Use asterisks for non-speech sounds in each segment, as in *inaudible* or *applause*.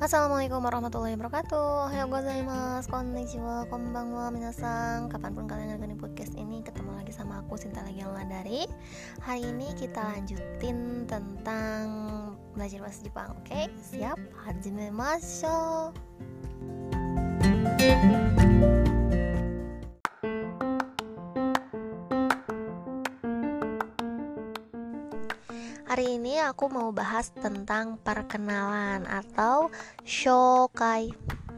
Assalamualaikum warahmatullahi wabarakatuh Hayo gozaimasu, konnichiwa, konbanwa, minasan Kapan pun kalian dengerin podcast ini Ketemu lagi sama aku, Sinta lagi dari Hari ini kita lanjutin tentang Belajar bahasa Jepang, oke? Okay? Siap? Hajime masyo Hari ini aku mau bahas tentang perkenalan atau shokai.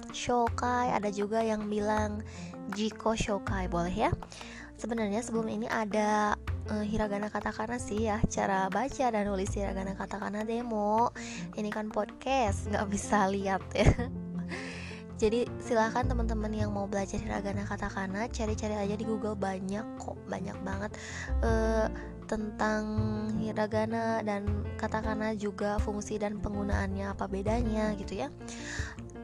Shokai ada juga yang bilang jiko shokai boleh ya. Sebenarnya sebelum ini ada uh, hiragana katakana sih ya cara baca dan nulis hiragana katakana demo. Ini kan podcast nggak bisa lihat ya. *laughs* Jadi silahkan teman-teman yang mau belajar hiragana katakana cari-cari aja di Google banyak kok banyak banget. Uh, tentang hiragana dan katakana juga fungsi dan penggunaannya apa bedanya gitu ya.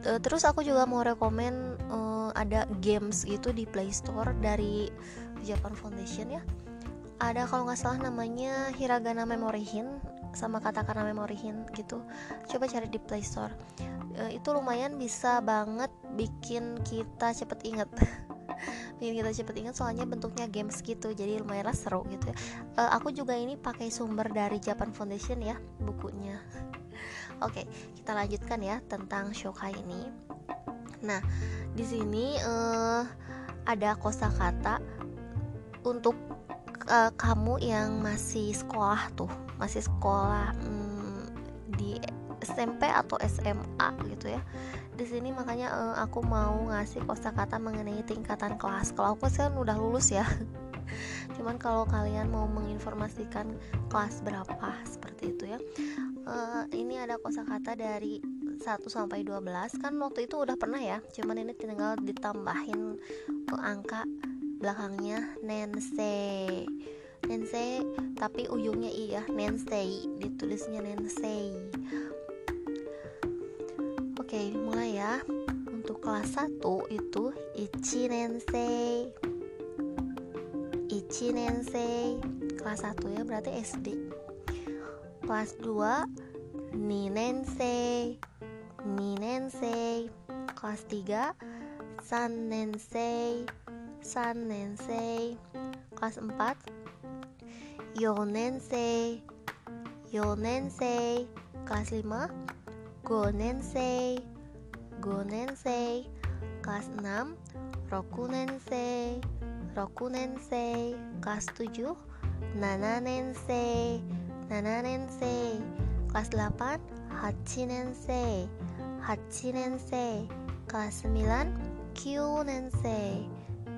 E, terus aku juga mau rekomen uh, ada games gitu di Play Store dari Japan Foundation ya. Ada kalau nggak salah namanya hiragana memory hin sama katakana memory hin gitu. Coba cari di Play Store. E, itu lumayan bisa banget bikin kita cepet inget *laughs* bikin kita cepet ingat soalnya bentuknya games gitu jadi lumayan seru gitu ya. Uh, aku juga ini pakai sumber dari Japan Foundation ya bukunya. *laughs* Oke kita lanjutkan ya tentang shokai ini. Nah di sini uh, ada kosakata untuk uh, kamu yang masih sekolah tuh masih sekolah um, di SMP atau SMA gitu ya di sini makanya uh, aku mau ngasih kosakata mengenai tingkatan kelas. Kalau aku sih kan udah lulus ya. *laughs* Cuman kalau kalian mau menginformasikan kelas berapa seperti itu ya. Uh, ini ada kosakata dari 1 sampai 12 kan waktu itu udah pernah ya cuman ini tinggal ditambahin uh, angka belakangnya. Nensei. Nensei tapi ujungnya i ya nensei. Ditulisnya nensei Oke, mulai ya. Untuk kelas 1 itu Ichinensei. Ichinensei. Kelas 1 ya, berarti SD. Kelas 2 Ninensei. Ninensei. Kelas 3 Sannensei. Sannensei. Kelas 4 Yonensei. Yonensei. Kelas 5 Gonensei. Gonensei Kelas 6 Rokunensei. Rokunensei Kelas 7 Nananensei. Nananensei Kelas 8 Hachinensei Hachinensei Kelas 9 Kyunensei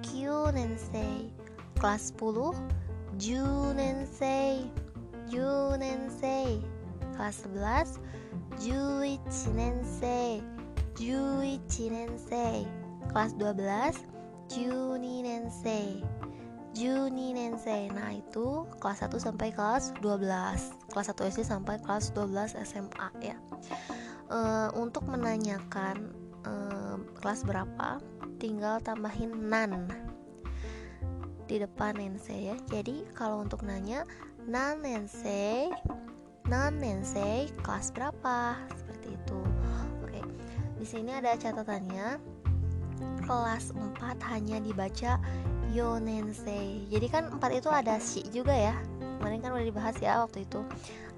Kyunensei Kelas 10 Junensei Junensei Kelas 11 11 nensei 11 nensei kelas 12 Juni nensei Juni nensei nah itu kelas 1 sampai kelas 12 kelas 1 SD sampai kelas 12 SMA ya. E, untuk menanyakan e, kelas berapa tinggal tambahin nan di depan nensei ya. Jadi kalau untuk nanya nan nensei non nensei kelas berapa? Seperti itu. Oke di sini ada catatannya. Kelas 4 hanya dibaca yonensei jadi kan 4 itu ada shi juga ya. Kemarin kan udah dibahas ya waktu itu.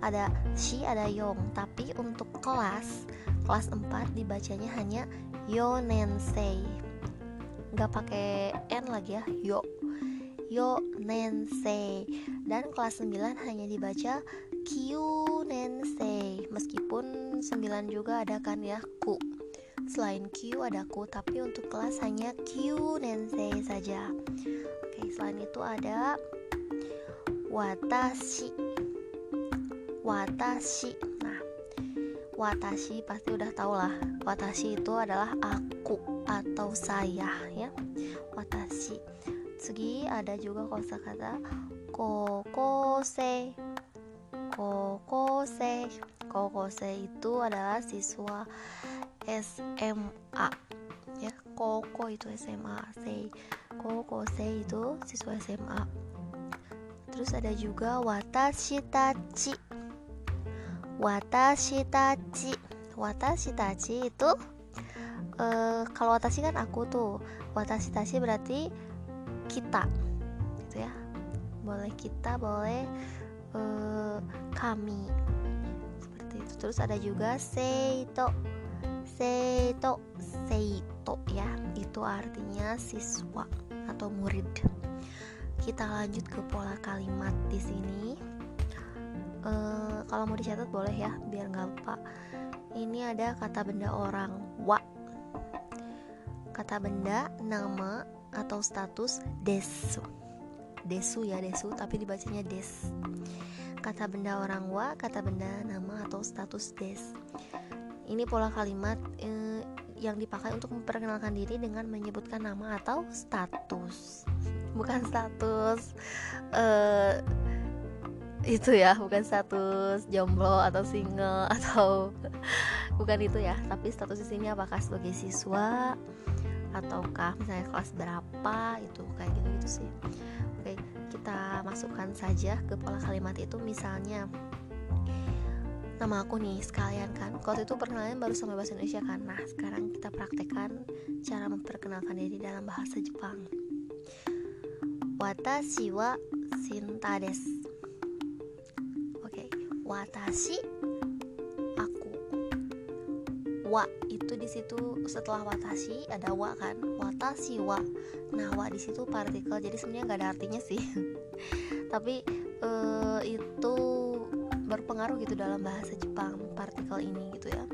Ada shi ada yong. Tapi untuk kelas kelas 4 dibacanya hanya yonensei nggak pakai n lagi ya yo. Yo nensei. Dan kelas 9 hanya dibaca Q Nensei meskipun 9 juga ada kan ya ku selain Q ada ku tapi untuk kelas hanya Q Nensei saja. Oke selain itu ada watashi. Watashi. Nah watashi pasti udah tau lah. Watashi itu adalah aku atau saya ya. Watashi. Segi ada juga kosakata kokose kokose kokose itu adalah siswa SMA ya koko itu SMA sei. Kokose itu siswa SMA terus ada juga watashi tachi watashi tachi watashi tachi itu uh, kalau watashi kan aku tuh. Watashi tachi berarti kita gitu ya. Boleh kita boleh uh, kami. Seperti itu. Terus ada juga seito. Seito. Seito ya. Itu artinya siswa atau murid. Kita lanjut ke pola kalimat di sini. Uh, kalau mau dicatat boleh ya biar nggak lupa. Ini ada kata benda orang. Wa. Kata benda nama atau status desu desu ya desu tapi dibacanya des. Kata benda orang wa kata benda nama atau status des. Ini pola kalimat eh, yang dipakai untuk memperkenalkan diri dengan menyebutkan nama atau status. Bukan status eh, itu ya bukan status jomblo atau single atau *laughs* bukan itu ya tapi status di sini apakah sebagai siswa ataukah misalnya kelas berapa itu kayak gitu gitu sih. Oke kita masukkan saja ke pola kalimat itu. Misalnya nama aku nih sekalian kan. Waktu itu perkenalan baru sama bahasa Indonesia kan. Nah sekarang kita praktekkan cara memperkenalkan diri dalam bahasa Jepang. Watashi wa sinta desu watashi aku wa itu di situ setelah watashi ada wa kan? Watashi wa. Nah wa di situ partikel jadi sebenarnya nggak ada artinya sih. *laughs* Tapi uh, itu berpengaruh gitu dalam bahasa Jepang partikel ini gitu ya.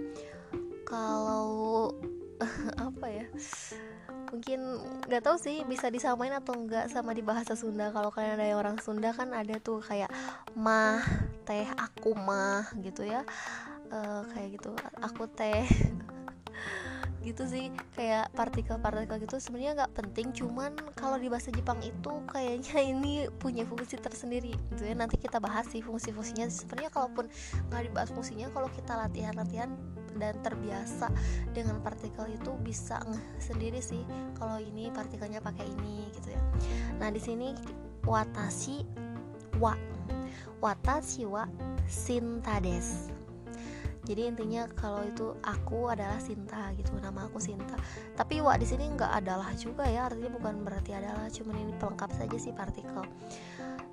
Kalau *laughs* apa ya? Mungkin nggak tahu sih bisa disamain atau enggak sama di bahasa Sunda. Kalau kalian ada yang orang Sunda kan ada tuh kayak mah teh aku mah gitu ya uh, kayak gitu. Aku teh *laughs* gitu sih kayak partikel-partikel gitu sebenarnya nggak penting cuman kalau di bahasa Jepang itu kayaknya *laughs* ini punya fungsi tersendiri. Gitu ya nanti kita bahas sih fungsi-fungsinya. Sebenarnya kalaupun nggak dibahas fungsinya kalau kita latihan-latihan dan terbiasa dengan partikel itu bisa sendiri sih kalau ini partikelnya pakai ini gitu ya. Nah di sini watashi wa watashi wa sintades jadi intinya kalau itu aku adalah Sinta gitu nama aku Sinta. Tapi wa di sini nggak adalah juga ya artinya bukan berarti adalah cuman ini pelengkap saja sih partikel.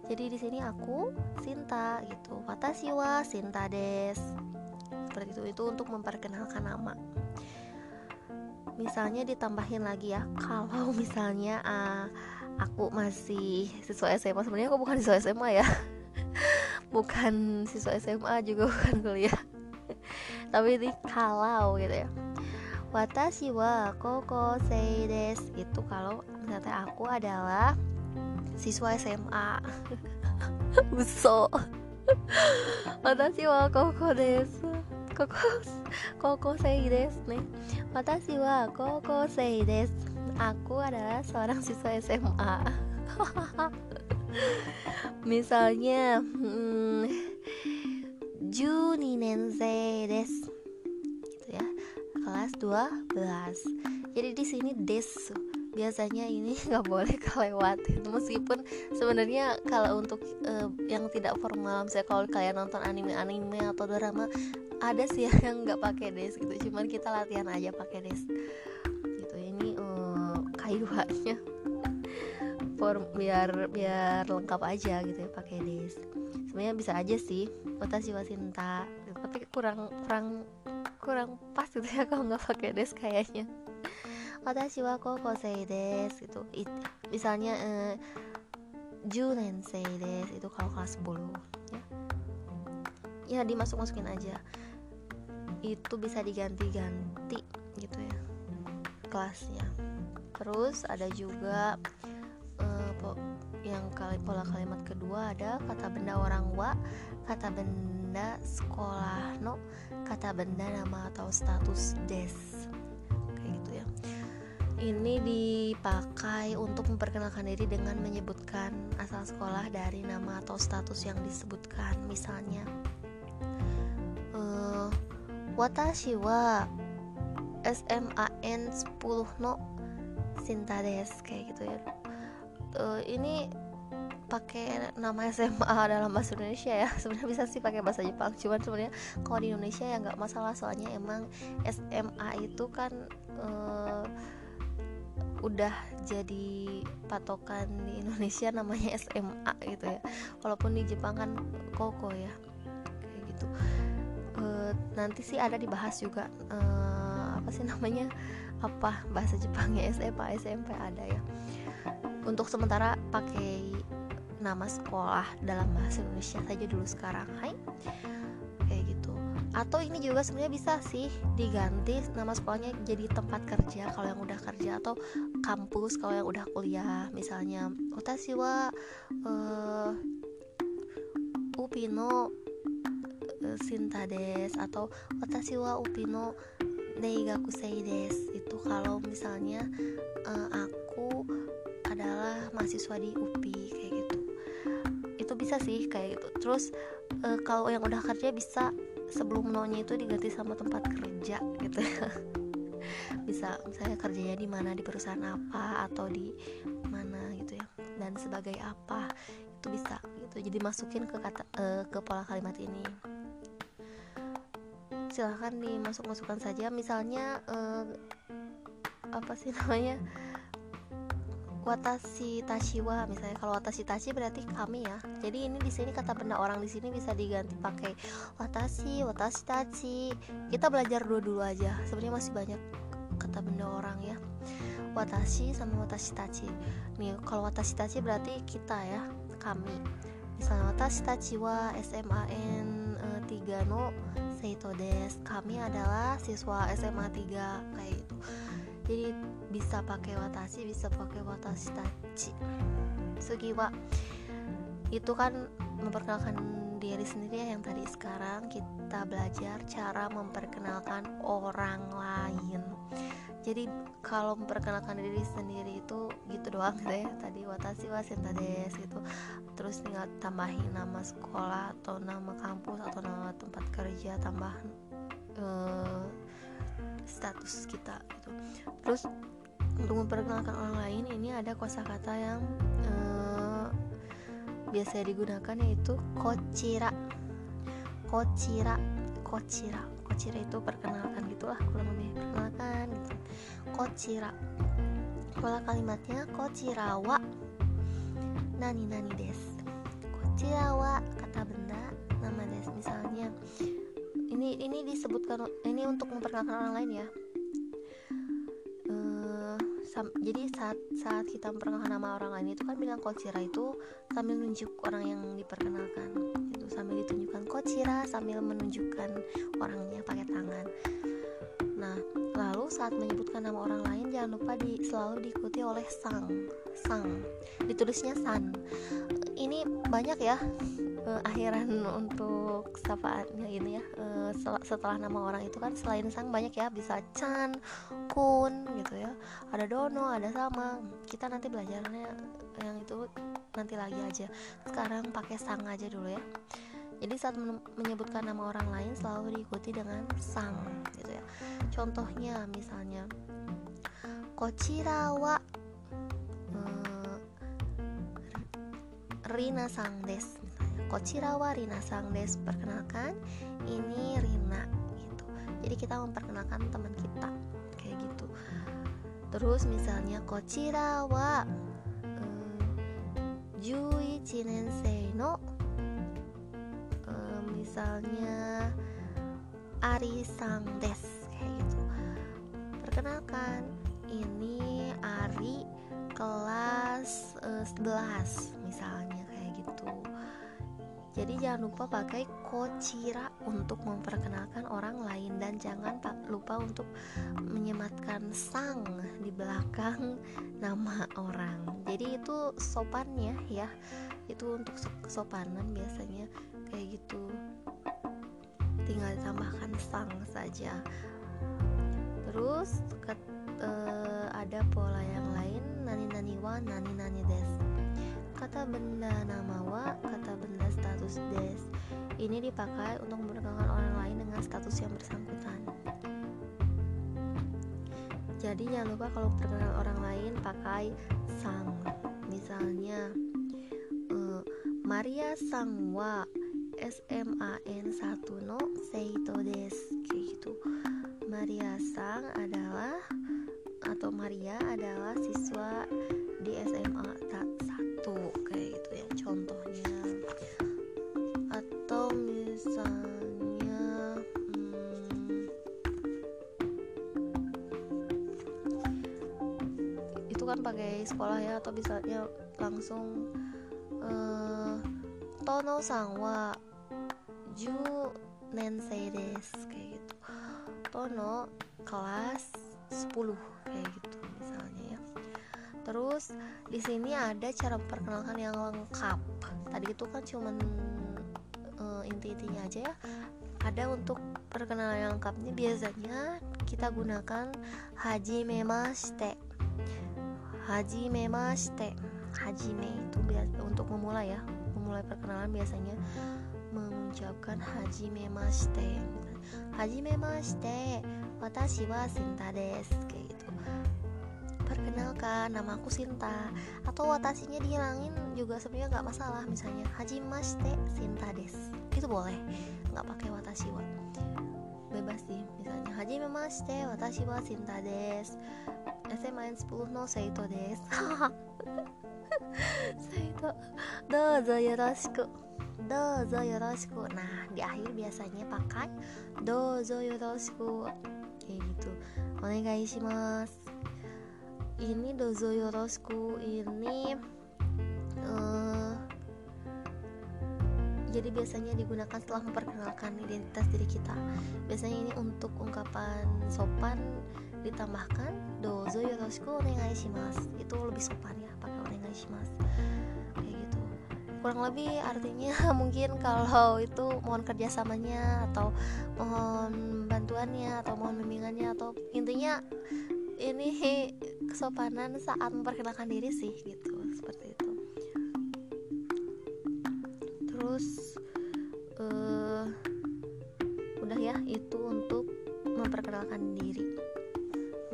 Jadi di sini aku Sinta gitu. Watashi wa Sinta des. Seperti itu itu untuk memperkenalkan nama. Misalnya ditambahin lagi ya kalau *laughs* misalnya uh, aku masih siswa SMA sebenarnya aku bukan siswa SMA ya. *laughs* Bukan siswa SMA juga *laughs* bukan kuliah tapi ini kalau gitu ya. Watashi wa koko sei des itu kalau misalnya aku adalah siswa SMA *laughs* uso. Watashi wa koko des koko koko sei des nih. Watashi wa koko sei des aku adalah seorang siswa SMA *laughs* misalnya hmm, Juni Nense des. Gitu ya. Kelas 12 jadi di sini des. Biasanya ini *laughs* nggak boleh kelewatin. Meskipun sebenarnya kalau untuk uh, yang tidak formal misalnya kalau kalian nonton anime anime atau drama ada sih *laughs* yang nggak pakai des gitu. Cuman kita latihan aja pakai des. Gitu. Ini uh, kayuannya *laughs* form biar biar lengkap aja gitu ya pakai des sebenarnya bisa aja sih watashi wa sinta tapi kurang kurang kurang pas gitu ya *laughs* kalau nggak pakai des kayaknya. Watashi wa kokosei des itu It, misalnya eh, junensei des itu kalau kelas 10 ya. Ya dimasuk masukin aja. Itu bisa diganti-ganti gitu ya kelasnya. Terus ada juga yang kali pola kalimat kedua ada kata benda orang wa kata benda sekolah no kata benda nama atau status des. Kayak gitu ya. Ini dipakai untuk memperkenalkan diri dengan menyebutkan asal sekolah dari nama atau status yang disebutkan misalnya uh, watashi wa SMAN 10 no Sinta des kayak gitu ya uh, ini pakai nama SMA *laughs* dalam bahasa Indonesia ya. *laughs* Sebenarnya bisa sih pakai bahasa Jepang cuman sebenarnya kalau di Indonesia ya nggak masalah soalnya emang SMA itu kan uh, udah jadi patokan di *laughs* Indonesia namanya SMA gitu ya. Walaupun di Jepang kan koko ya kayak gitu. Uh, nanti sih ada dibahas juga uh, apa sih namanya apa bahasa Jepangnya SMA SMP ada ya untuk sementara pakai nama sekolah dalam bahasa Indonesia saja dulu sekarang hai. Kayak gitu. Atau ini juga sebenarnya bisa sih diganti nama sekolahnya jadi tempat kerja kalau yang udah kerja atau kampus kalau yang udah kuliah. Misalnya watashi wa uh, upino uh, sinta des atau watashi wa upino neigakusei des itu kalau misalnya uh, aku adalah mahasiswa di UPI kayak gitu. Itu bisa sih kayak gitu. Terus uh, kalau yang udah kerja bisa sebelum nonya itu diganti sama tempat kerja gitu. *laughs* Bisa misalnya kerjanya di mana di perusahaan apa atau di mana gitu ya. Dan sebagai apa itu bisa gitu. Jadi masukin ke kata uh, ke pola kalimat ini. Silahkan dimasuk masukkan saja. Misalnya uh, apa sih namanya watashi tashiwa misalnya. Kalau watashi tashi berarti kami ya. Jadi ini di sini kata benda orang di sini bisa diganti pakai watashi watashi tachi kita belajar dua dulu aja. Sebenarnya masih banyak kata benda orang ya. Watashi sama watashi tachi nih kalau watashi tachi berarti kita ya kami. Misalnya watashi tachi wa SMAN uh, 3 no seito des kami adalah siswa SMA 3 kayak gitu. Jadi bisa pakai watashi bisa pakai watashi tachi. Sugiwa itu kan memperkenalkan diri sendiri ya yang tadi. Sekarang kita belajar cara memperkenalkan orang lain. Jadi kalau memperkenalkan diri sendiri itu gitu doang gitu ya tadi watashi wa des gitu. Terus tinggal tambahin nama sekolah atau nama kampus atau nama tempat kerja tambah uh, status kita gitu. Terus untuk memperkenalkan orang lain ini ada kosakata yang uh, biasa digunakan yaitu kocira. Kocira kocira. Kocira itu perkenalkan gitulah kurang lebih perkenalkan gitu. Kocira. Pola kalimatnya kocirawa. Nani nani des. Kocirawa kata benda nama des. Misalnya ini ini disebutkan ini untuk memperkenalkan orang lain ya sam, jadi saat saat kita memperkenalkan nama orang lain itu kan bilang kocira itu sambil menunjuk orang yang diperkenalkan itu sambil ditunjukkan kocira sambil menunjukkan orangnya pakai tangan. Nah lalu saat menyebutkan nama orang lain jangan lupa di, selalu diikuti oleh sang sang. Ditulisnya san. Ini banyak ya uh, akhiran untuk sapaannya ini ya uh, setelah nama orang itu kan selain sang banyak ya bisa Chan, Kun gitu ya. Ada Dono ada sama. Kita nanti belajarnya yang itu nanti lagi aja. Sekarang pakai sang aja dulu ya. Jadi saat menyebutkan nama orang lain selalu diikuti dengan sang gitu ya. Contohnya misalnya Kochirawa uh, Rina Sang des Kochira wa Rina Sang des Perkenalkan ini Rina gitu. Jadi kita memperkenalkan teman kita Kayak gitu. Terus misalnya Kochira wa um, Juichi nensei no um, Misalnya Ari Sang des Kayak gitu. Perkenalkan Ini Ari kelas uh, 11 misalnya jadi jangan lupa pakai kocira untuk memperkenalkan orang lain dan jangan lupa untuk menyematkan sang di belakang *laughs* nama orang. Jadi itu sopannya ya. Itu untuk kesopanan biasanya kayak gitu. Tinggal ditambahkan sang saja. Terus ke, uh, ada pola yang lain nani nani wa nani nani des kata benda nama wa, kata benda status des. Ini dipakai untuk memperkenalkan orang lain dengan status yang bersangkutan. Jadi jangan lupa kalau perkenalan orang lain pakai sang. Misalnya, uh, Maria sang wa SMAN 1 no Seito des kayak gitu Maria sang adalah atau Maria adalah siswa di SMA itu kan pakai sekolah ya atau misalnya langsung uh, Tono sang wa ju nensei des kayak gitu. Tono kelas 10 kayak gitu misalnya ya. Terus di sini ada cara memperkenalkan yang lengkap. Tadi itu kan cuman uh, inti-intinya aja ya. Ada untuk perkenalan yang lengkap ini biasanya kita gunakan haji memashite haji memashite hajime itu untuk memulai ya memulai perkenalan biasanya mengucapkan haji memashite haji memashite watashi wa Sinta des kayak gitu. Perkenalkan nama aku Sinta. Atau watashinya dihilangin juga sebenarnya nggak masalah misalnya haji mashite Sinta des itu boleh nggak pakai watashi wa. Bebas sih misalnya haji memashite watashi wa Sinta des SMA 10 no Seito des *laughs* Seito dozo yoroshiku. Dozo yoroshiku. Nah di akhir biasanya pakai dozo yoroshiku. Kayak gitu. Onegai shimasu. Ini dozo yoroshiku ini uh, jadi biasanya digunakan setelah memperkenalkan identitas diri kita. Biasanya ini untuk ungkapan sopan ditambahkan dozo yoroshiku onegai shimasu itu lebih sopan ya pakai onegai shimasu kayak gitu. Kurang lebih artinya *laughs* mungkin kalau itu mohon kerjasamanya atau mohon bantuannya atau mohon bimbingannya atau intinya ini kesopanan saat memperkenalkan diri sih gitu. Seperti itu terus uh, udah ya itu untuk memperkenalkan diri.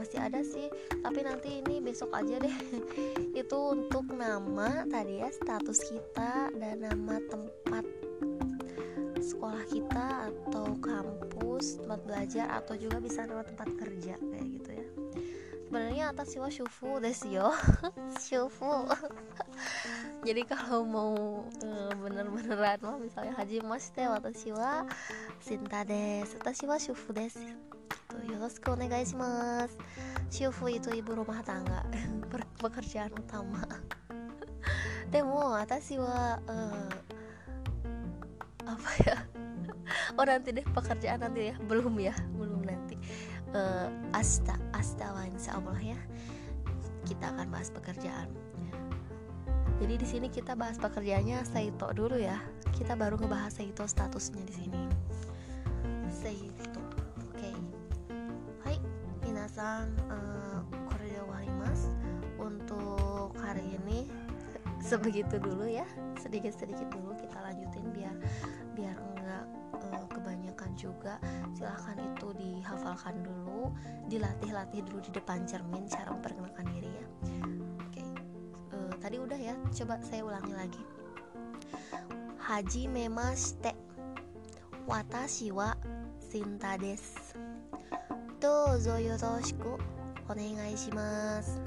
Masih ada sih tapi nanti ini besok aja deh. *laughs* Itu untuk nama tadi ya status kita dan nama tempat sekolah kita atau kampus tempat belajar atau juga bisa nama tempat kerja kayak gitu ya sebenarnya atas siwa syufu desyo syufu jadi kalau mau e, bener-beneran mah misalnya haji mas teh atas siwa sinta des atas siwa syufu des gitu onegai shimasu syufu itu ibu rumah tangga pekerjaan utama demo atashi wa uh, apa ya oh nanti deh pekerjaan nanti ya belum ya belum nanti uh, asta asta wa insya Allah ya. Kita akan bahas pekerjaan. Jadi di sini kita bahas pekerjaannya Saito dulu ya. Kita baru ngebahas Saito statusnya di sini. Saito oke. Okay. Hai minasan uh, kore mas untuk hari ini *laughs* sebegitu dulu ya. Sedikit-sedikit dulu kita lanjutin juga. Silahkan itu dihafalkan dulu dilatih-latih dulu di depan cermin cara memperkenalkan diri ya. Oke okay. uh, tadi udah ya coba saya ulangi lagi. Haji memashite watashi wa sinta desu dozo yoroshiku onegai shimasu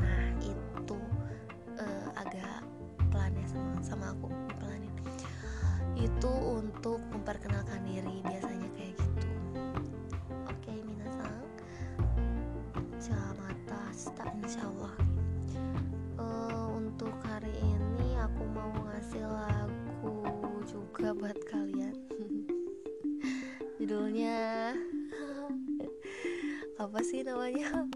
apa sih namanya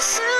the.